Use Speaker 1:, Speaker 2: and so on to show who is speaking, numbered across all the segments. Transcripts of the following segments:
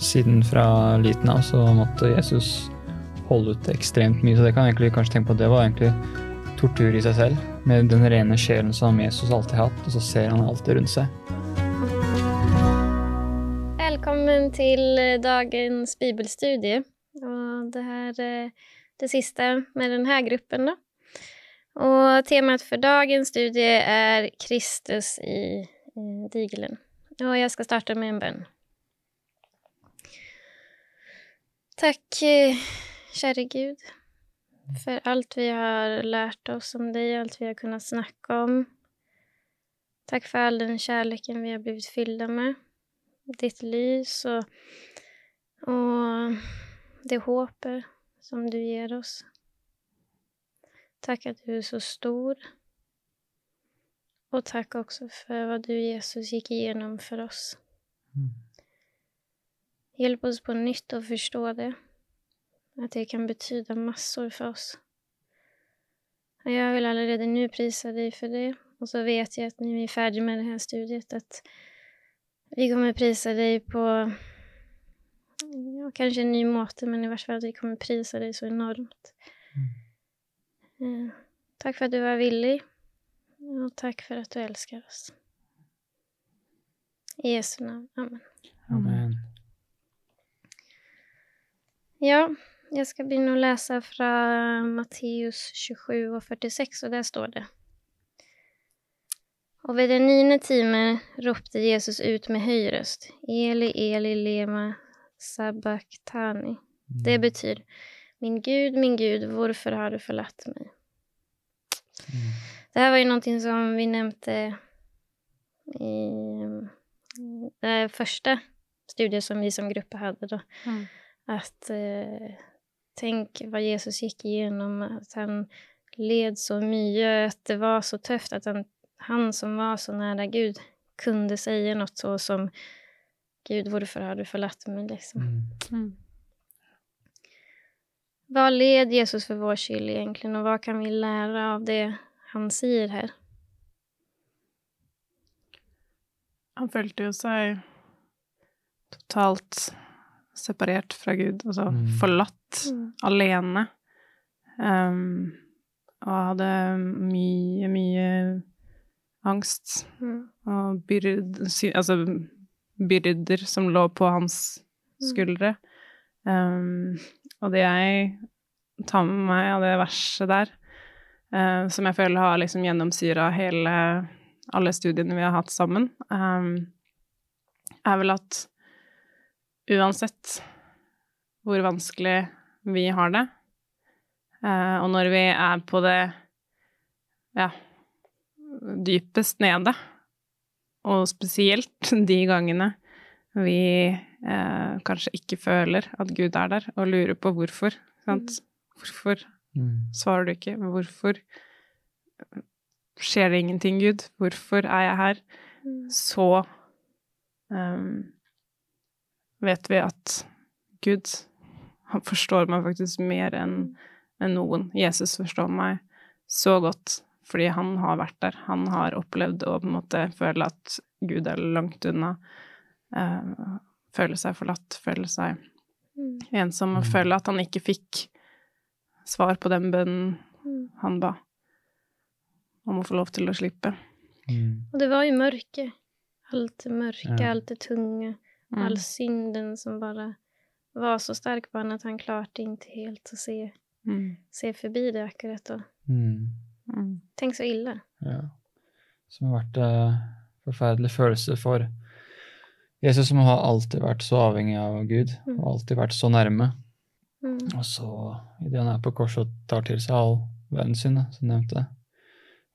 Speaker 1: siden fra liten av så måtte Jesus holde ut ekstremt mye. Så det kan egentlig kanskje tenke på at det var egentlig tortur i seg selv. Med den rene sjelen som Jesus alltid har hatt, og så ser han alltid rundt seg.
Speaker 2: Velkommen til dagens bibelstudie. Og det her er det siste med denne gruppen, da. Og temaet for dagens studie er Kristus i digelen. Og jeg skal starte med en bønn. Takk, kjære Gud, for alt vi har lært oss om deg, alt vi har kunnet snakke om. Takk for all den kjærligheten vi har blitt fylt med, ditt lys og, og det håpet som du gir oss. Takk at du er så stor. Og takk også for hva du, Jesus, gikk igjennom for oss. Mm. Hjelp oss på nytt å forstå det, at det kan betyda massor for oss. Jeg vil allerede nå prise deg for det, og så vet jeg at når vi er ferdig med dette studiet, at vi kommer prise deg på ja, kanskje en ny måte, men i hvert fall at vi kommer prise deg så enormt. Mm. Eh, takk for at du var villig, og takk for at du elsker oss. I Jesu navn. Amen. Ja, jeg skal begynne å lese fra Matteus 27 og 46, og der står det Og ved den niende time ropte Jesus ut med høy røst, Eli, Eli, lema sabachthani. Det mm. betyr Min Gud, min Gud, hvorfor har du forlatt meg? Mm. Det her var jo noe som vi nevnte i det første studiet som vi som gruppe hadde, da. Mm. At eh, Tenk hva Jesus gikk igjennom, at han led så mye, at det var så tøft at han, han som var så nære Gud, kunne si noe så som Gud, hvorfor har du forlatt meg, liksom. Mm. mm. Hva led Jesus for vår skyld egentlig, og hva kan vi lære av det han sier her?
Speaker 3: Han følte jo seg totalt separert fra Gud, altså mm. forlatt, mm. alene. Um, og hadde mye, mye angst mm. og byrd, altså byrder som lå på hans mm. skuldre. Um, og det jeg tar med meg av det verset der, uh, som jeg føler har liksom gjennomsyra hele alle studiene vi har hatt sammen, um, er vel at uansett hvor vanskelig vi har det, uh, og når vi er på det ja, dypest nede, og spesielt de gangene vi eh, kanskje ikke føler at Gud er der, og lurer på hvorfor. Sant? Mm. Hvorfor mm. svarer du ikke? Hvorfor skjer det ingenting, Gud? Hvorfor er jeg her? Mm. Så um, vet vi at Gud, han forstår meg faktisk mer enn en noen. Jesus forstår meg så godt fordi han har vært der. Han har opplevd å på en måte føle at Gud er langt unna. Uh, føle seg forlatt, føle seg mm. ensom og mm. føle at han ikke fikk svar på den bønnen mm. han ba om å få lov til å slippe.
Speaker 2: Mm. Og det var jo mørke. Alt det mørke, ja. alt det tunge, mm. all synden som bare var så sterk på han at han klarte ikke helt å se, mm. se forbi det akkurat da. Tenk så ille.
Speaker 1: Ja. Som har vært en uh, forferdelig følelse for Jesus som har alltid vært så avhengig av Gud, mm. og alltid vært så nærme. Mm. Og så, idet han er på korset og tar til seg all verden sin, som nevnte,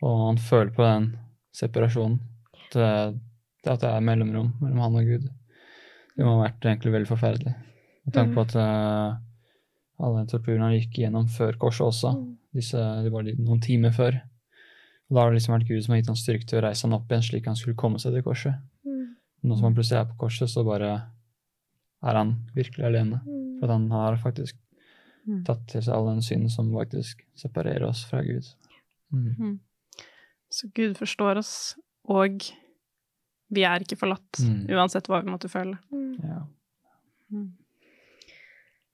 Speaker 1: og han føler på den separasjonen, at, det at det er mellomrom mellom han og Gud, det må ha vært egentlig veldig forferdelig. Med tanke på mm. at uh, alle torturene torturen han gikk gjennom før korset også, mm. disse, det var noen timer før. Og da har det liksom vært Gud som har gitt ham styrke til å reise han opp igjen, slik han skulle komme seg til korset. Nå som han plutselig er på korset, så bare er han virkelig alene. Mm. For han har faktisk mm. tatt til seg all den synden som faktisk separerer oss fra Gud. Mm.
Speaker 3: Mm. Så Gud forstår oss, og vi er ikke forlatt, mm. uansett hva vi måtte føle.
Speaker 1: Ja.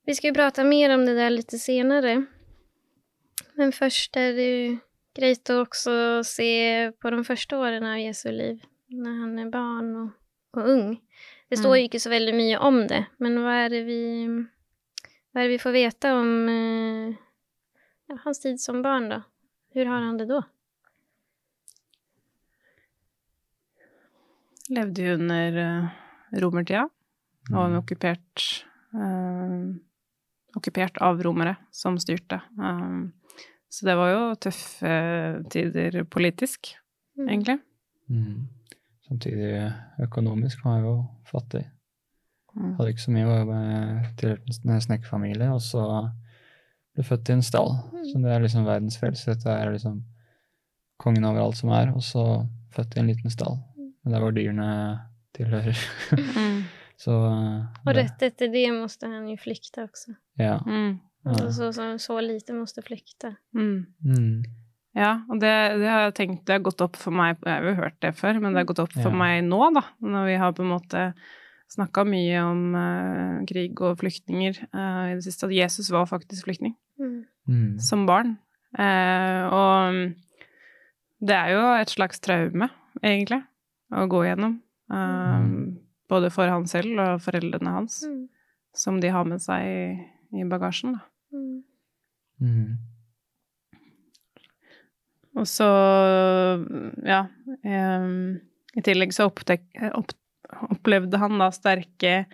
Speaker 2: Vi ska ju prata mer om det där lite senare. Men först är det ju greit att också se på de första åren av Jesu liv. När han är barn och, och ung. Det står jo ju inte så veldig mye om det. Men hva er det vi, är det vi får veta om eh, ja, hans tid som barn da? Hvordan har han det da?
Speaker 3: Levde jo under uh, romertida. Og en okkupert eh, Okkupert av romere som styrte. Um, så det var jo tøffe tider politisk, mm. egentlig.
Speaker 1: Mm. Samtidig økonomisk var jeg jo fattig. Mm. Hadde ikke så mye, var til en snekkerfamilie, og så ble født i en stall. Mm. Så det er liksom verdens frelse. Dette er liksom kongen over alt som er, og så født i en liten stall. Mm. Men der hvor dyrene tilhører. så,
Speaker 2: og rett etter det måtte han jo flykte også.
Speaker 1: Ja.
Speaker 2: Mm. Alltså så, så, så, lite måste flykte.
Speaker 3: Mm. Mm. Ja, og det, det, har jeg tenkt Det har gått opp for meg Jeg har jo hørt det før, men det har gått opp for ja. meg nå, da. Når vi har på en måte snakka mye om uh, krig og flyktninger uh, i det siste, at Jesus var faktisk flyktning. Mm. mm. Som barn. Uh, og det er jo et slags traume, egentlig, å gå gjennom. Mm. Både for han selv og foreldrene hans, mm. som de har med seg i, i bagasjen, da. Mm. mm. Og så, ja um, I tillegg så opptek, opp, opplevde han da sterke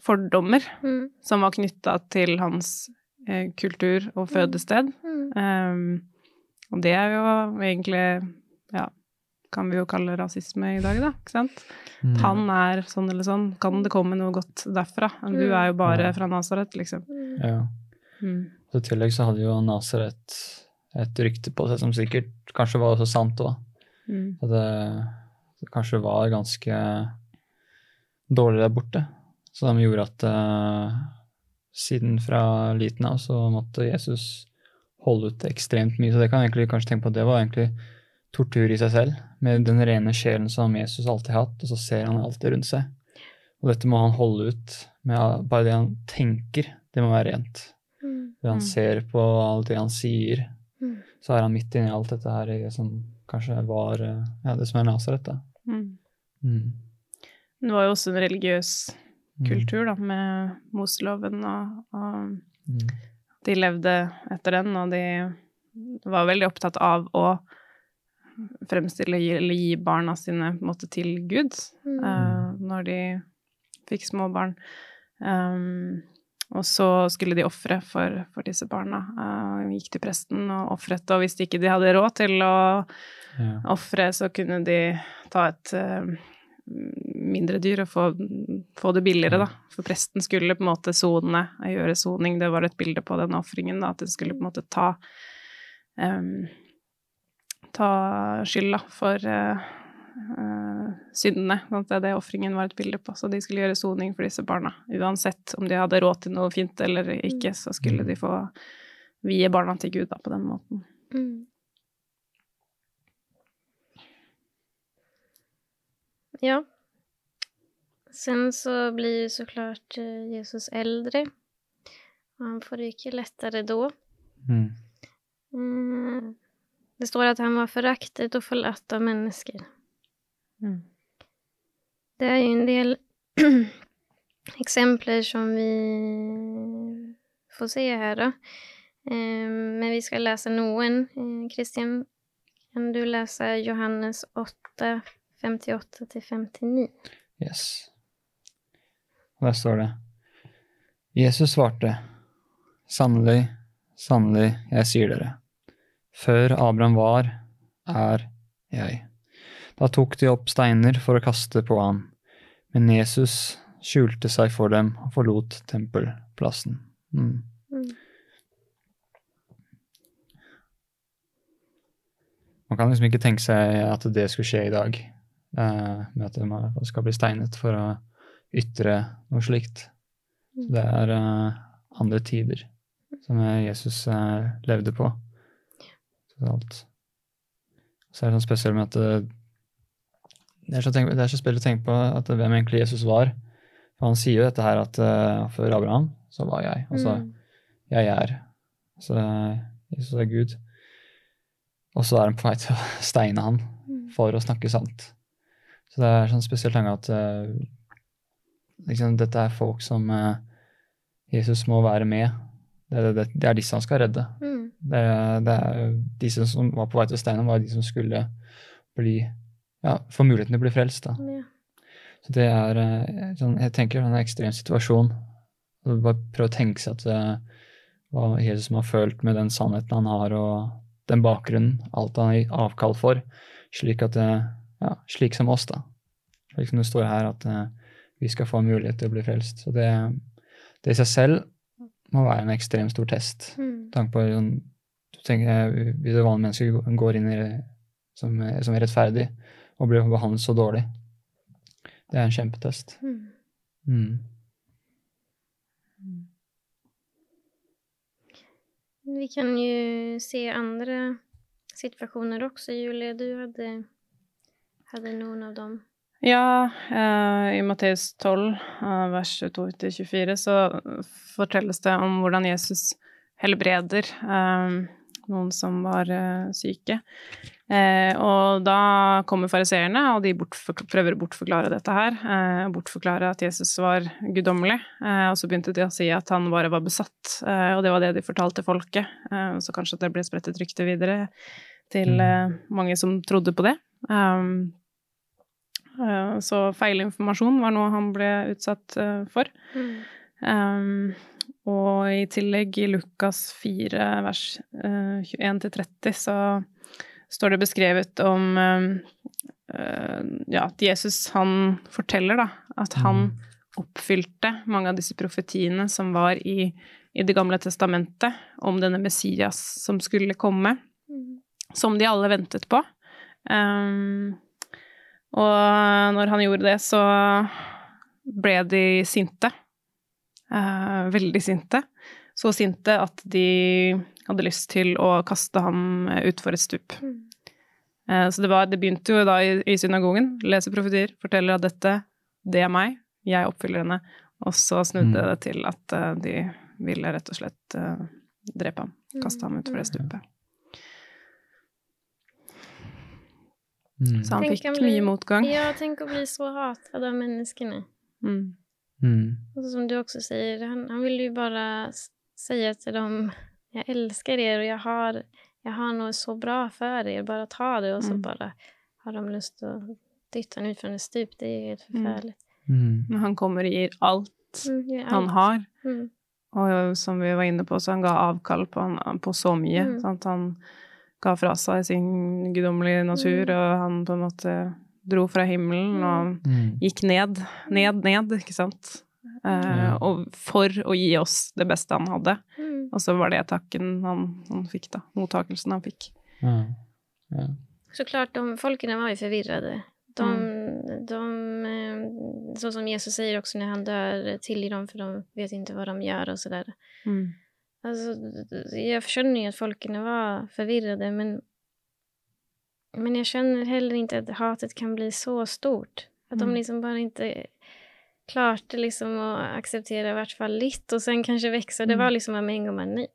Speaker 3: fordommer mm. som var knytta til hans eh, kultur og mm. fødested. Mm. Um, og det er jo egentlig Ja, kan vi jo kalle rasisme i dag, da. Ikke sant? Mm. Han er sånn eller sånn. Kan det komme noe godt derfra? Du er jo bare fra Nasaret, liksom.
Speaker 1: Ja. Mm. Så I tillegg så hadde jo Nasaret et rykte på seg som sikkert kanskje var også sant òg. Mm. At det, det, kanskje var ganske dårlig der borte. Så de gjorde at uh, siden fra liten av så måtte Jesus holde ut ekstremt mye. Så det kan jeg egentlig kanskje tenke på at det var egentlig tortur i seg selv. Med den rene sjelen som Jesus alltid har hatt, og så ser han alltid rundt seg. Og dette må han holde ut med bare det han tenker. Det må være rent. Det han mm. ser på, alt det han sier, mm. så er han midt inni alt dette her det som kanskje var eh, ja, det som er Nasaret. da. Mm.
Speaker 3: mm. Det var jo også en religiøs mm. kultur, da, med Moseloven, og, og de levde etter den, og de var veldig opptatt av å fremstille eller gi barna sine på en måte til Gud uh, når de fikk små barn. Um, og så skulle de ofre for, for, disse barna. Uh, gikk til presten og ofret, og hvis de ikke de hadde råd til å ja. ofre, så kunne de ta et uh, mindre dyr og få, få, det billigere, da. For presten skulle på en måte sone, gjøre soning. Det var et bilde på den ofringen, at den skulle på en måte ta um, ta skylda for uh, uh, syndene. Det er det ofringen var et bilde på. Så de skulle gjøre soning for disse barna. Uansett om de hadde råd til noe fint eller ikke, så skulle de få vie barna til Gud da, på den måten. Mm.
Speaker 2: Ja. Sen så blir ju såklart eh, Jesus äldre. Han får det ikke lettere da. Mm. Mm. Det står at han var foraktet og forlatt av mennesker. Mm. Det er jo en del eksempler som vi får se her, da. Eh, men vi skal lese noen. Kristian, eh, kan du lese Johannes 8, 58-59?
Speaker 1: Yes. Der står det Jesus svarte, sannelig, sannelig, jeg sier dere, før Abraham var, er jeg. Da tok de opp steiner for å kaste på ham, men Jesus skjulte seg for dem og forlot tempelplassen. Mm. Mm. Man kan liksom ikke tenke seg at det skulle skje i dag, eh, med at man skal bli steinet for å ytre noe slikt. Så det er eh, andre tider som Jesus eh, levde på. Alt. så er det sånn spesielt med at det er så, tenk, det er så spesielt å tenke på at hvem egentlig Jesus var For han sier jo dette her at uh, før Abraham så var jeg. Altså mm. jeg er. Så Jesus er Gud. Og så er han på vei til å steine han mm. for å snakke sant. Så det er sånn spesielt tanke at uh, liksom, dette er folk som uh, Jesus må være med. Det, det, det, er disse han skal redde. Mm. Det, det, er disse som var på vei til å var de som skulle bli ja, få muligheten til å bli frelst. da. Ja. Så det er uh, sånn, Jeg tenker er en ekstrem situasjon. Bare prøve å tenke seg at hva Jesus har følt med den sannheten han har, og den bakgrunnen, alt han har avkall for, slik at det ja, slik som oss, da. Slik som det står her, at vi skal få en mulighet til å bli frelst. Så det, det i seg selv må være en ekstremt stor test. Mm. Tank på, du tenker, Hvis et vanlig menneske går inn i som, som er rettferdig, og blir behandlet så dårlig, det er en kjempetest. Mm. Mm.
Speaker 2: Vi kan jo se andre situasjoner også, Julie. Du hadde hadde noen av dem?
Speaker 3: Ja, eh, i Matteus 12, eh, vers 22-24, så fortelles det om hvordan Jesus helbreder eh, noen som var syke. Og da kommer fariseerne, og de prøver å bortforklare dette her. Bortforklare at Jesus var guddommelig. og så begynte de å si at han bare var besatt, og det var det de fortalte folket. så kanskje det ble spredt et rykte videre til mm. mange som trodde på det. Uh, så feilinformasjon var noe han ble utsatt uh, for. Mm. Um, og i tillegg, i Lukas 4, vers uh, 21-30, så står det beskrevet om ja, at Jesus, han forteller da, at han mm. oppfylte mange av disse profetiene som var i, i Det gamle testamentet, om denne Messias som skulle komme, mm. som de alle ventet på. Um, og når han gjorde det, så ble de sinte. Uh, veldig sinte. Så sinte at de hadde lyst til å kaste ham utfor et stup. Mm. Uh, så det, var, det, begynte jo da i, i synagogen. Leser profetier, forteller at dette, det er meg, jeg oppfyller henne. Og så snudde mm. det til at uh, de ville rett og slett drepe ham. Kaste ham utfor det stupet. Mm. Så han tenk fikk mye motgang.
Speaker 2: Ja, tenk å bli så hatet av menneskene. Mm. Mm. Og som du også sier, han, han vil jo bare si til dem jeg elsker dere, og jeg har, jeg har noe så bra for dere, bare ta det, og så mm. bare har de lyst til å dytte han ut fra en stup. Det er helt mm. forferdelig.
Speaker 3: Mm. Men han kommer og gir alt, gir alt. han har. Og som vi var inne på, så han ga avkall på, på så mye. Sant? Han ga fra seg sin guddommelige natur, mm. og han på en måte dro fra himmelen og mm. gikk ned, ned, ned, ikke sant? Eh, og for å gi oss det beste han hadde. Mm. Og så var det takken han, han fikk, da. Mottakelsen han fikk. Ja.
Speaker 2: Ja. Så klart, de folkene var jo forvirrede. De, mm. de, eh, Sånn som Jesus sier også når han dør, tilgir dem, for de vet ikke hva de gjør, og så der. Mm. Alltså, jeg skjønner jo at folkene var forvirrede, men, men jeg skjønner heller ikke at hatet kan bli så stort. At de mm. liksom bare ikke klarte liksom å akseptere i hvert fall litt, og sen kanskje vokse. Det var mm. liksom med en gang man nei.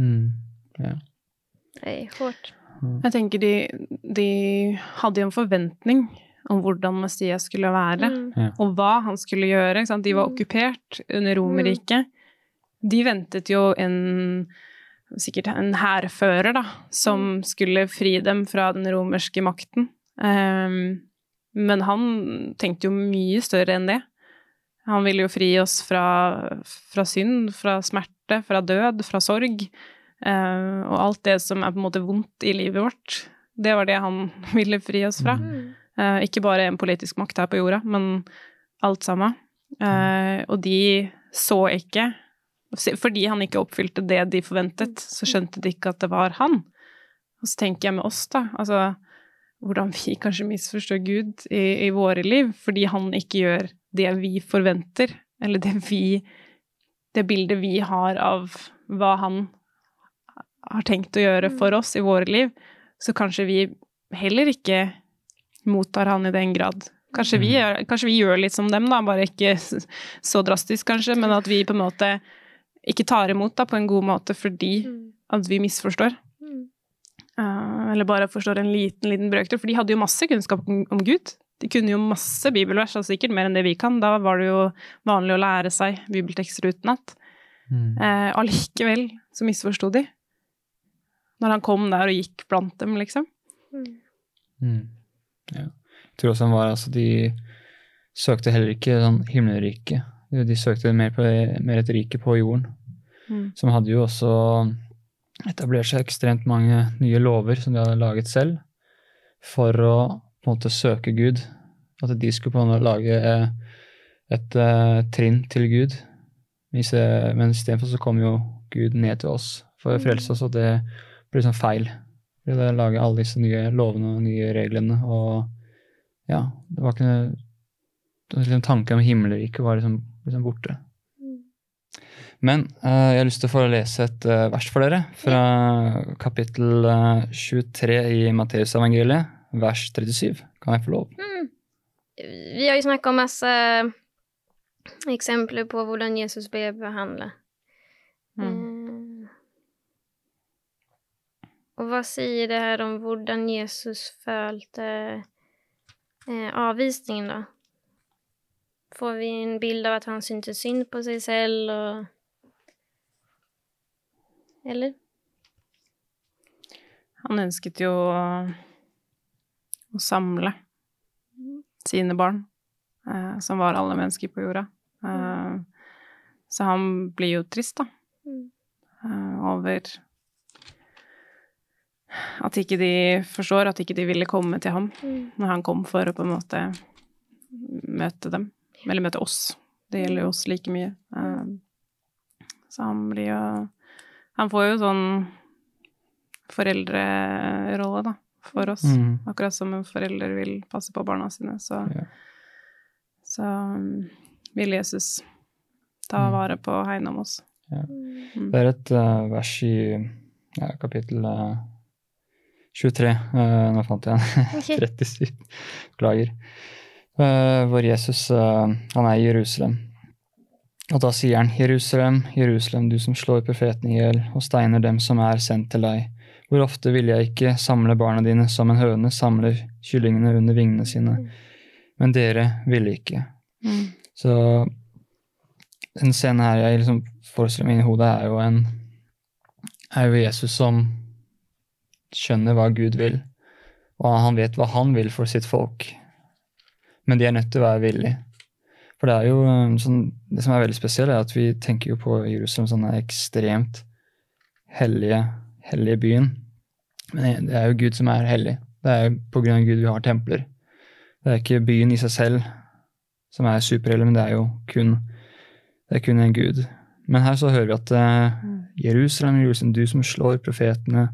Speaker 2: Mm. Ja. Det er hardt.
Speaker 3: Jeg tenker de, de hadde jo en forventning om hvordan Messias skulle være, mm. og hva han skulle gjøre. De var okkupert under Romerriket. De ventet jo en sikkert en hærfører, da, som mm. skulle fri dem fra den romerske makten. Um, men han tenkte jo mye større enn det. Han ville jo fri oss fra, fra synd, fra smerte, fra død, fra sorg. Uh, og alt det som er på en måte vondt i livet vårt. Det var det han ville fri oss fra. Uh, ikke bare en politisk makt her på jorda, men alt sammen. Uh, og de så ikke fordi han ikke oppfylte det de forventet, så skjønte de ikke at det var han. Og så tenker jeg med oss, da, altså hvordan vi kanskje misforstår Gud i, i våre liv fordi han ikke gjør det vi forventer, eller det vi Det bildet vi har av hva han har tenkt å gjøre mm. for oss i våre liv, så kanskje vi heller ikke mottar han i den grad Kanskje vi, mm. kanskje vi, gjør, litt som dem, da, bare ikke så drastisk, kanskje, men at vi på en måte ikke tar imot da, på en god måte fordi mm. at vi misforstår. Uh, eller bare forstår en liten, liten brøkdel. For de hadde jo masse kunnskap om, om, Gud. De kunne jo masse bibelvers, altså sikkert mer enn det vi kan. Da var det jo vanlig å lære seg bibeltekster utenat. Mm. Uh, allikevel så misforsto de. Når han kom der og gikk blant dem, liksom. Mm.
Speaker 1: Mm. Ja. Jeg tror også han var Altså, de søkte heller ikke sånn himmelriket. De søkte mer, på, mer et rike på jorden. Mm. Som hadde jo også etablert seg ekstremt mange nye lover som de hadde laget selv, for å på en måte søke Gud. At de skulle på en måte lage et, et et trinn til Gud. Men istedenfor så kom jo Gud ned til oss for å frelse oss, og det ble liksom feil. Vi hadde lage alle disse nye lovene og nye reglene, og ja, det var ikke liksom, Tanken om himmelriket var liksom, liksom borte. Men uh, jeg har lyst til å få lese et uh, vers for dere fra kapittel uh, eh, 23 i Matteusevangeliet, vers 37. Kan jeg få lov? Mm.
Speaker 2: Vi har jo snakka om masse eksempler på hvordan Jesus ble behandlet. Mm. og hva sier det her om hvordan Jesus følte avvisningen, da? Får vi en bild av at han syntes synd på seg selv? og eller?
Speaker 3: Han ønsket jo å, samle sine barn, eh, som var alle mennesker på jorda. Eh, så han blir jo trist, da, eh, over at ikke de forstår, at ikke de ville komme til ham når han kom for å på en måte møte dem, eller møte oss. Det gjelder jo oss like mye. Eh, så han blir jo han får jo sånn foreldrerolle, da, for oss. Mm. Akkurat som en forelder vil passe på barna sine, så, ja. så um, vil Jesus ta mm. vare på og hegne om oss. Ja.
Speaker 1: Mm. Det er et uh, vers i ja, kapittel uh, 23 uh, Nå fant jeg den. 37. Beklager. Uh, hvor Jesus uh, han er i Jerusalem. Og da sier han, Jerusalem, Jerusalem, du som slår profeten i hjel og steiner dem som er sendt til deg. Hvor ofte ville jeg ikke samle barna dine som en høne samler kyllingene under vingene sine? Men dere ville ikke. Mm. Så den scenen her jeg liksom forestiller meg inni hodet, er jo en er jo Jesus som skjønner hva Gud vil, og han vet hva han vil for sitt folk. Men de er nødt til å være villige. For det er jo um, sånn, det som er veldig spesielt, er at vi tenker jo på Jerusalem som den ekstremt hellige, hellige byen. Men det er jo Gud som er hellig. Det er jo på grunn av Gud vi har templer. Det er ikke byen i seg selv som er superhellig, men det er jo kun, det er kun en gud. Men her så hører vi at uh, Jerusalem, Jerusalem, du som slår profetene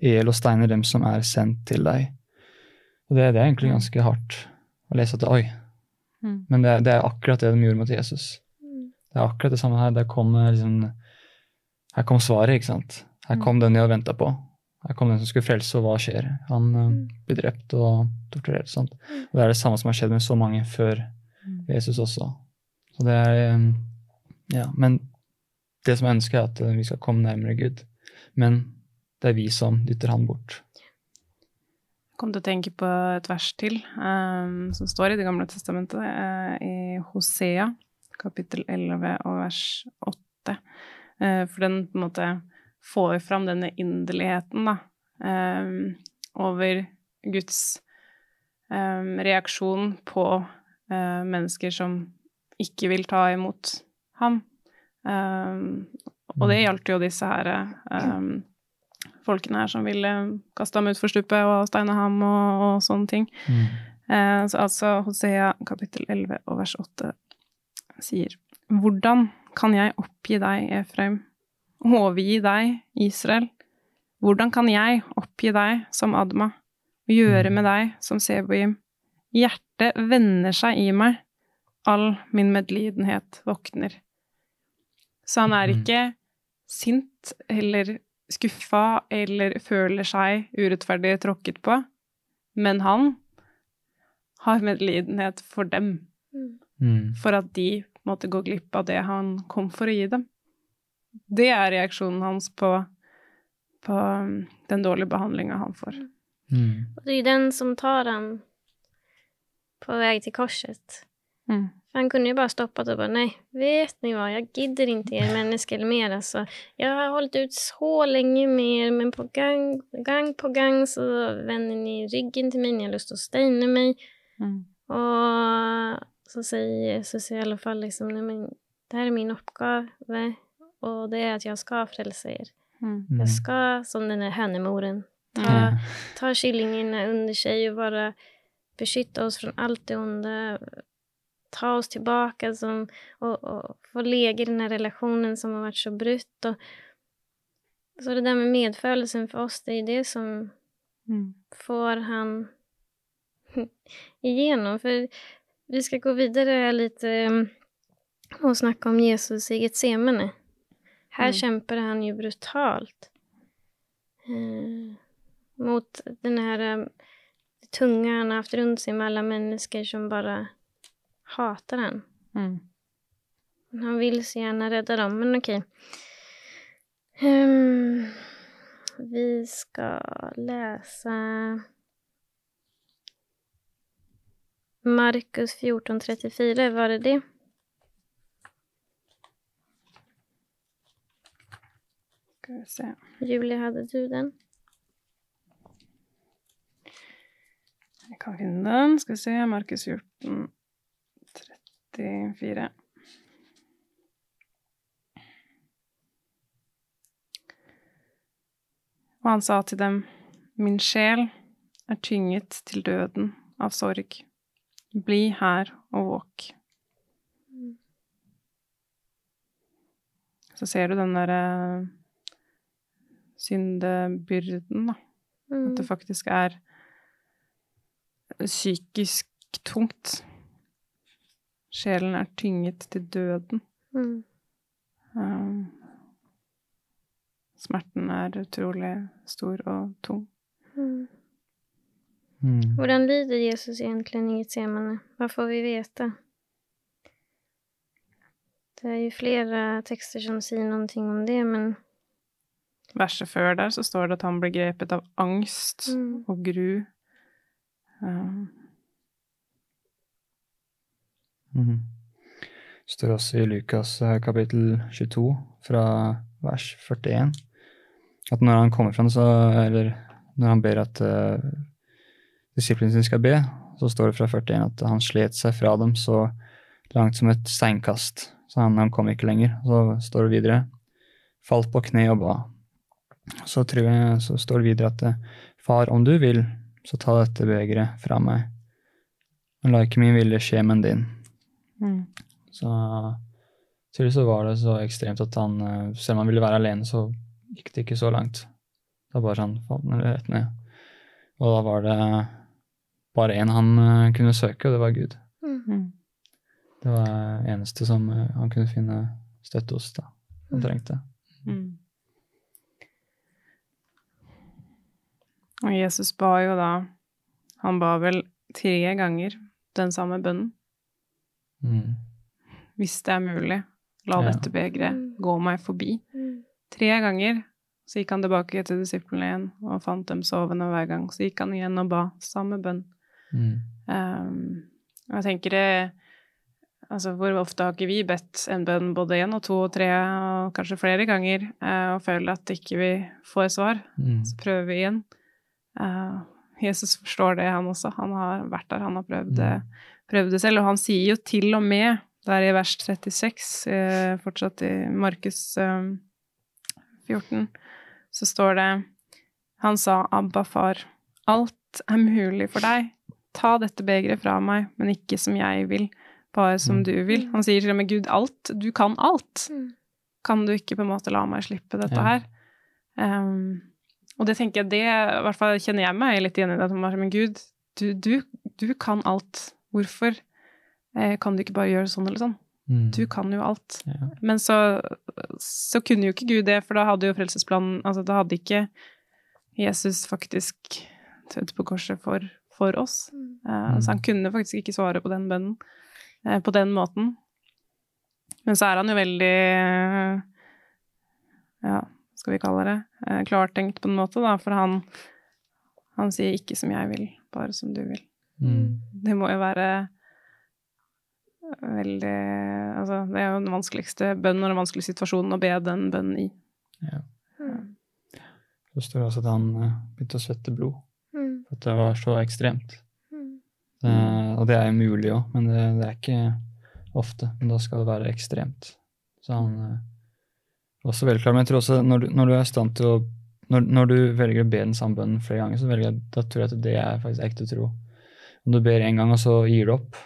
Speaker 1: i hjel og steiner dem som er sendt til deg. Og det, det er egentlig ganske hardt å lese at oi, Mm. Men det, det, er akkurat det de gjorde mot Jesus. Mm. Det er akkurat det samme her. Der kom, liksom, her kom svaret, ikke sant. Her mm. kom den de hadde venta på. Her kom den som skulle frelse, og hva skjer? Han mm. blir drept og torturert. og sånt. Og Det er det samme som har skjedd med så mange før Jesus også. Så det er um, Ja, men det som jeg ønsker, er at vi skal komme nærmere Gud. Men det er vi som dytter han bort
Speaker 3: kom til å tenke på et vers til um, som står i Det gamle testamentet, uh, i Hosea, kapittel 11 og vers 8. Uh, eh, for den på en måte får fram denne inderligheten, da, um, over Guds um, reaksjon på uh, mennesker som ikke vil ta imot ham. og det mm. gjaldt jo disse her um, folkene her som ville kaste ham utfor stupet og steine ham og, og sånne ting. Mm. Eh, så altså Hosea kapittel 11 og vers 8 sier Hvordan kan jeg oppgi deg, Efraim, overgi deg, Israel? Hvordan kan jeg oppgi deg som Adma, og gjøre mm. med deg som Seboim? Hjertet vender seg i meg, all min medlidenhet våkner. Så han er mm. ikke sint eller skuffa eller føler seg urettferdig tråkket på. Men han, har medlidenhet for dem.
Speaker 1: Mm.
Speaker 3: For at de måtte gå glipp av det han kom for å gi dem. Det er reaksjonen hans på, på um, den dårlige behandlinga han får.
Speaker 1: Mm.
Speaker 2: Og det er den som tar ham på vei til korset.
Speaker 3: Mm.
Speaker 2: Han kunde ju bara stoppat och bara nej, vet ni vad, jag gidder inte er människor mer alltså. Jag har hållit ut så länge med er, men på gang, gang på gang så vänder ni ryggen till mig, ni har lust att steina mig.
Speaker 3: Mm.
Speaker 2: Och så säger Jesus i alla fall liksom, nej men det här är min uppgave och det är att jag ska frälsa er.
Speaker 3: Mm.
Speaker 1: Mm.
Speaker 2: Jag ska, som den hønemoren, hönemoren, ta,
Speaker 1: Ja.
Speaker 2: ta killingarna under sig och bara beskytta oss från allt det onda. Ta oss tilbake som, og, og få läge i denne relasjonen som har vært så brutt. Og, så det der med medfølelsen for oss, det er det som
Speaker 3: Mm.
Speaker 2: får han igjennom. For vi skal gå videre litt og snakke om Jesus i Getsemane. Her
Speaker 3: Mm.
Speaker 2: kjemper han jo brutalt. Eh, mot den här eh, tunga han har haft rundt seg med alle mennesker som bara hatar den.
Speaker 3: Mm.
Speaker 2: Han vill så gärna rädda dem, men okej. Um, vi ska läsa Markus 14.34, var det det?
Speaker 3: Ska vi se.
Speaker 2: Julia, hade du den?
Speaker 3: Jeg kan finne den. Skal vi se. Markus 14, 34. Og han sa til dem, Min sjel er tynget til døden av sorg. Bli her og våk. Så ser du den derre syndebyrden, da.
Speaker 2: Mm.
Speaker 3: At det faktisk er psykisk tungt. Sjelen er tynget til døden.
Speaker 2: Mm.
Speaker 3: Um, smerten er utrolig stor og tung.
Speaker 2: Mm.
Speaker 1: Mm.
Speaker 2: Hvordan lider Jesus egentlig i Getsemane? Hva får vi vite? Det er jo flere tekster som sier noe om det, men
Speaker 3: Verset før der så står det at han ble grepet av angst
Speaker 2: Mm.
Speaker 3: og gru. Um,
Speaker 1: Det står også i Lukas eh, kapittel 22 fra vers 41 at når han kommer fram, så, eller når han ber at uh, disiplene sine skal be, så står det fra 41 at han slet seg fra dem så langt som et steinkast, så han, han kom ikke lenger. Så står det videre falt på kne og ba. Så, jeg, så står det videre at eh, far, om du vil, så ta dette begeret fra meg. Men la ikke min vilje skje, men din.
Speaker 3: Mm.
Speaker 1: Så tydeligvis så var det så ekstremt at han, eh, selv om han ville være alene, så gikk det ikke så langt. Da bare han falt ned rett ned. Og da var det bare én han eh, kunne søke, og det var Gud.
Speaker 2: mm.
Speaker 3: -hmm.
Speaker 1: Det var eneste som eh, han kunne finne støtte hos, da. Han
Speaker 2: Mm.
Speaker 1: trengte.
Speaker 3: Mm. Og Jesus ba jo da Han ba vel tre ganger den samme bønnen.
Speaker 1: Mm.
Speaker 3: Hvis det er mulig, la
Speaker 1: Ja.
Speaker 3: dette begeret
Speaker 2: Mm.
Speaker 3: gå meg forbi.
Speaker 2: Mm.
Speaker 3: Tre ganger så gikk han tilbake til disiplene igjen og fant dem sovende hver gang. Så gikk han igjen og ba samme bønn.
Speaker 1: Mm.
Speaker 3: Um, og jeg tenker det Altså, hvor ofte har ikke vi bedt en bønn både én og to og tre og kanskje flere ganger uh, og føler at ikke vi får svar?
Speaker 1: Mm.
Speaker 3: Så prøver vi igjen. Uh, Jesus forstår det, han også. Han har vært der, han har prøvd det, prøvd det selv. Og han sier jo til og med, der i vers 36, eh, fortsatt i Markus eh, 14, så står det Han sa, Abba, far, alt er mulig for deg. Ta dette begeret fra meg, men ikke som jeg vil, bare som
Speaker 1: Mm.
Speaker 3: du vil. Han sier til og med Gud alt. Du kan alt
Speaker 2: Mm.
Speaker 3: kan du ikke på en måte la meg slippe dette
Speaker 1: Ja.
Speaker 3: her? Um, og det tenker jeg, det i hvert fall kjenner jeg meg litt igjen i det. Men Gud, du, du, du kan alt. Hvorfor eh, kan du ikke bare gjøre sånn eller sånn?
Speaker 1: Mm.
Speaker 3: Du kan jo alt.
Speaker 1: Ja.
Speaker 3: Men så, så kunne jo ikke Gud det, for da hadde jo frelsesplanen Altså, da hadde ikke Jesus faktisk dødd på korset for, for oss. Uh, så han kunne faktisk ikke svare på den bønnen eh, på den måten. Men så er han jo veldig Ja, skal vi kalle det uh, klartenkt på en måte, da, for han, han sier ikke som jeg vil, bare som du vil. Mm. Det må jo være veldig Altså, det er jo den vanskeligste bønnen og den vanskeligste situasjonen å be den bønnen i. Ja.
Speaker 1: Det står også at han uh, begynte å svette blod. Mm. For at det var så ekstremt. Mm. Uh, og det er jo mulig òg, men det, det, er ikke ofte. Men da skal det være ekstremt. Så han uh, også veldig klar. Men jeg tror også når du, når du er i stand til å når, når, du velger å be den samme bønnen flere ganger, så velger jeg, da tror jeg at det er faktisk ekte tro. Om du ber én gang, og så gir du opp,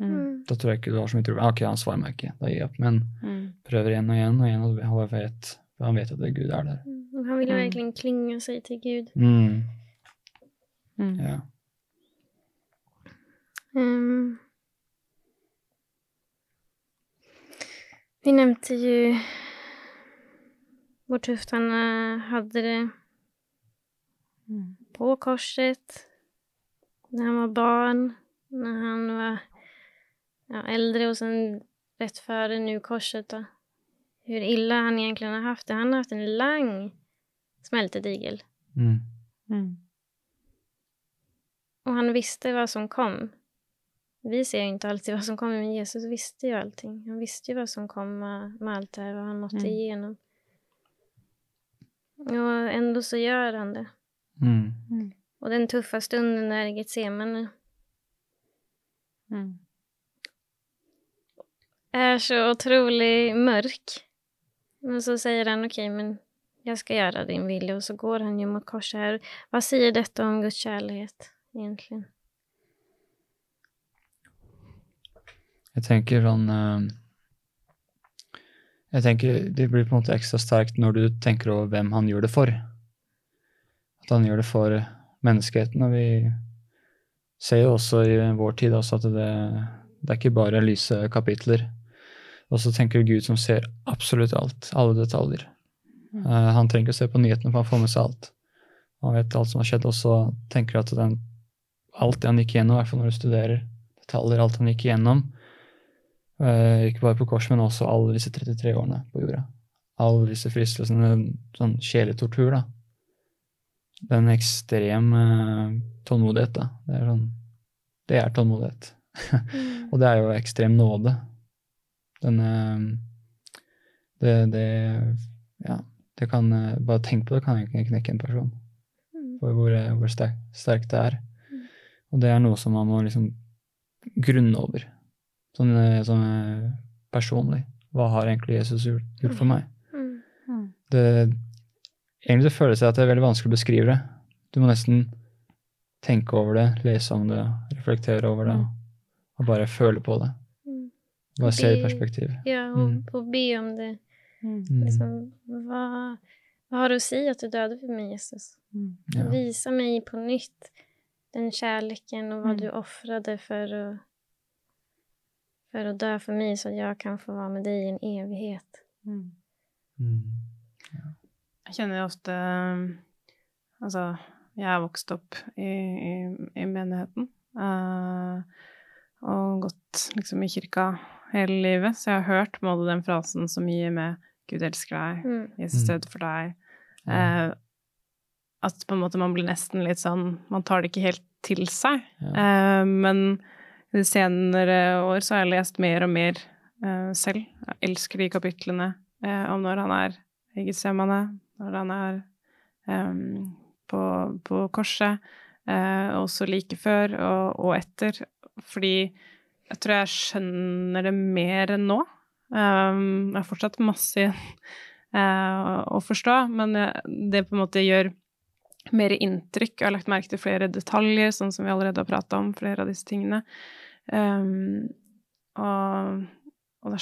Speaker 1: mm. da tror jeg ikke du har så mye tro. Ok, han svarer meg ikke, da gir jeg opp. Men mm. prøver igjen og igjen og igjen, og han vet, han vet at det Gud er der.
Speaker 2: Mm. Han vil jo egentlig klinga seg til Gud. Mm. Mm. Ja. Um, vi nevnte jo hvor tøft han hadde det mm. på korset, när han var barn, när han var ja, äldre och sen rätt före nu korset. Då. Hur illa han egentligen har haft det. Han har haft en lång smältedigel. Mm. Mm. Och han visste vad som kom. Vi ser inte alltid vad som kommer, men Jesus visste ju allting. Han visste ju vad som kom med, med allt det här, vad han måtte mm. igenom. Och ändå så gör han det. Mm. Och den tuffa stunden är i Getsemane. Mm. Er så utrolig mørk. Men så sier han ok, men jeg skal gjøre din vilje, og så går han jo mot korset her. Hva sier dette om Guds kjærlighet, egentlig?
Speaker 1: Jeg tenker sånn uh, Jeg tenker Det blir på en måte ekstra sterkt når du tenker over hvem han gjør det for. At han gjør det for menneskeheten. Og vi ser jo også i vår tid at det, det er ikke bare lyse kapitler. Og så tenker du Gud som ser absolutt alt, alle detaljer. Uh, han trenger ikke å se på nyhetene, for han får med seg alt. Han vet alt som har skjedd, og så tenker jeg at den, alt det han gikk gjennom, i hvert fall når du studerer detaljer, alt han gikk gjennom, uh, ikke bare på kors, men også alle disse 33 årene på jorda. Alle disse fristelsene, sånn sjeletortur, da. Den ekstrem uh, tålmodighet, da. Det er sånn Det er tålmodighet. og det er jo ekstrem nåde. Den det, det Ja det kan, eh, bare tenk på det kan egentlig knekke en person. Mm. For hvor, eh, hvor sterkt sterk det er. Mm. Og det er noe som man må liksom grunne over. Sånn, eh, sånn personlig. Hva har egentlig Jesus gjort, gjort for meg? Mm. Det, egentlig så føles at det er veldig vanskelig å beskrive det. Du må nesten tenke over det, lese om det, reflektere over det, og bare føle på det. Bare se i perspektiv.
Speaker 2: Ja, og, og be om det Mm. mm. Liksom, hva, hva har du å si at du døde for meg, Jesus? Mm. Ja. Visa meg på nytt den kjærligheten og hva mm. du offrade for å for å dø for meg, så jeg kan få være med deg i en evighet. Mm.
Speaker 3: Mm. Jeg kjenner jo ofte Altså, jeg er vokst opp i, i, i menigheten. Uh, og gått liksom i kirka hele livet, så jeg har hørt både den frasen så mye med Gud elsker deg, mm. Jesus døde for deg. uh, at på en måte man blir nesten litt sånn Man tar det ikke helt til seg. Ja. Uh, men i de senere år så har jeg lest mer og mer eh, selv. Jeg elsker de kapitlene om når han er i Getsemane, når han er um, på, på, korset, uh, også like før og, og etter. Fordi jeg tror jeg skjønner det mer enn nå. Um, jeg har fortsatt masse uh, å forstå, men det på en måte gjør mer inntrykk. Jeg har lagt merke til flere detaljer, sånn som vi allerede har prata om, flere av disse tingene. Um, og, og det,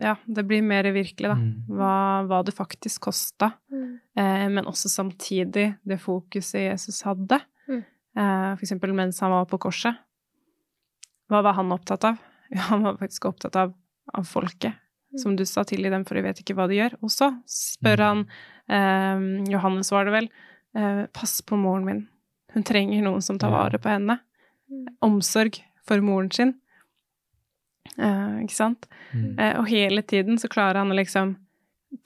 Speaker 3: ja, det blir mer virkelig, da. Mm. Hva, hva det faktisk kosta. Mm. Eh, men også samtidig det fokuset Jesus hadde. Mm. Eh, for eksempel mens han var på korset. Hva var han opptatt av? Ja, han var faktisk opptatt av, av folket som du sa til i dem, for de vet ikke hva de gjør. Og så spør han, eh, Johannes var det vel, eh, pass på moren min, hun trenger noen som tar vare på henne. omsorg for moren sin. Uh, ikke sant? Mm. Uh, og hele tiden så klarer han å liksom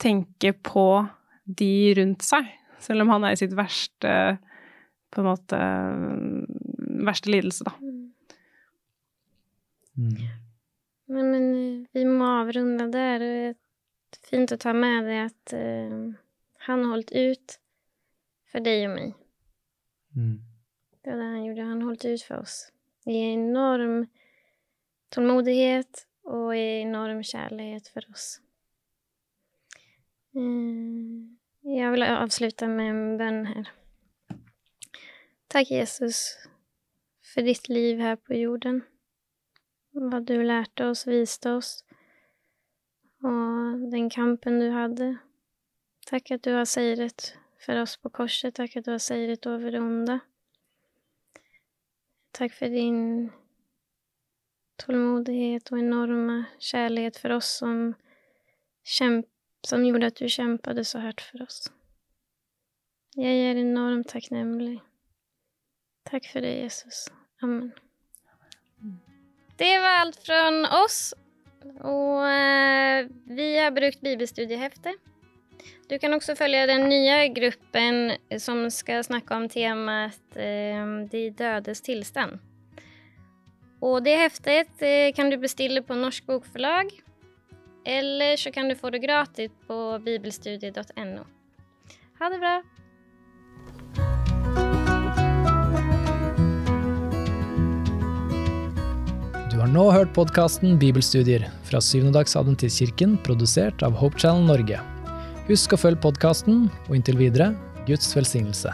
Speaker 3: tenke på de rundt seg, selv om han er i sitt verste på en måte verste lidelse, da.
Speaker 2: Mm. Men, men, vi må avrunde der. Det er fint å ta med det at uh, han holdt ut for deg og meg. Mm. Det var det han gjorde. Han holdt ut for oss i enorm tålmodighet og enorm kjærlighet for oss. Uh, jeg vil avslutte med en bønn her. Takk, Jesus, for ditt liv her på jorden. Hva du lærte oss, viste oss, og den kampen du hadde. Takk at du har seiret for oss på korset. Takk at du har seiret over det onde. Takk for din tålmodighet og enorme kjærlighet for oss som, som gjorde at du kjempet så hardt for oss. Jeg er enormt takknemlig. Takk for det, Jesus. Amen. Det var alt fra oss. Og eh, vi har brukt bibelstudiehefte. Du kan også følge den nye gruppen som skal snakke om temaet eh, De dødes tilstand. Og det heftet eh, kan du bestille på Norsk Bokforlag. Eller så kan du få det gratis på bibelstudie.no. Ha det bra!
Speaker 4: Du har nå hørt podkasten Bibelstudier fra Syvendedagsadventistkirken, produsert av Hope Channel Norge. Husk å følge podkasten, og inntil videre Guds velsignelse.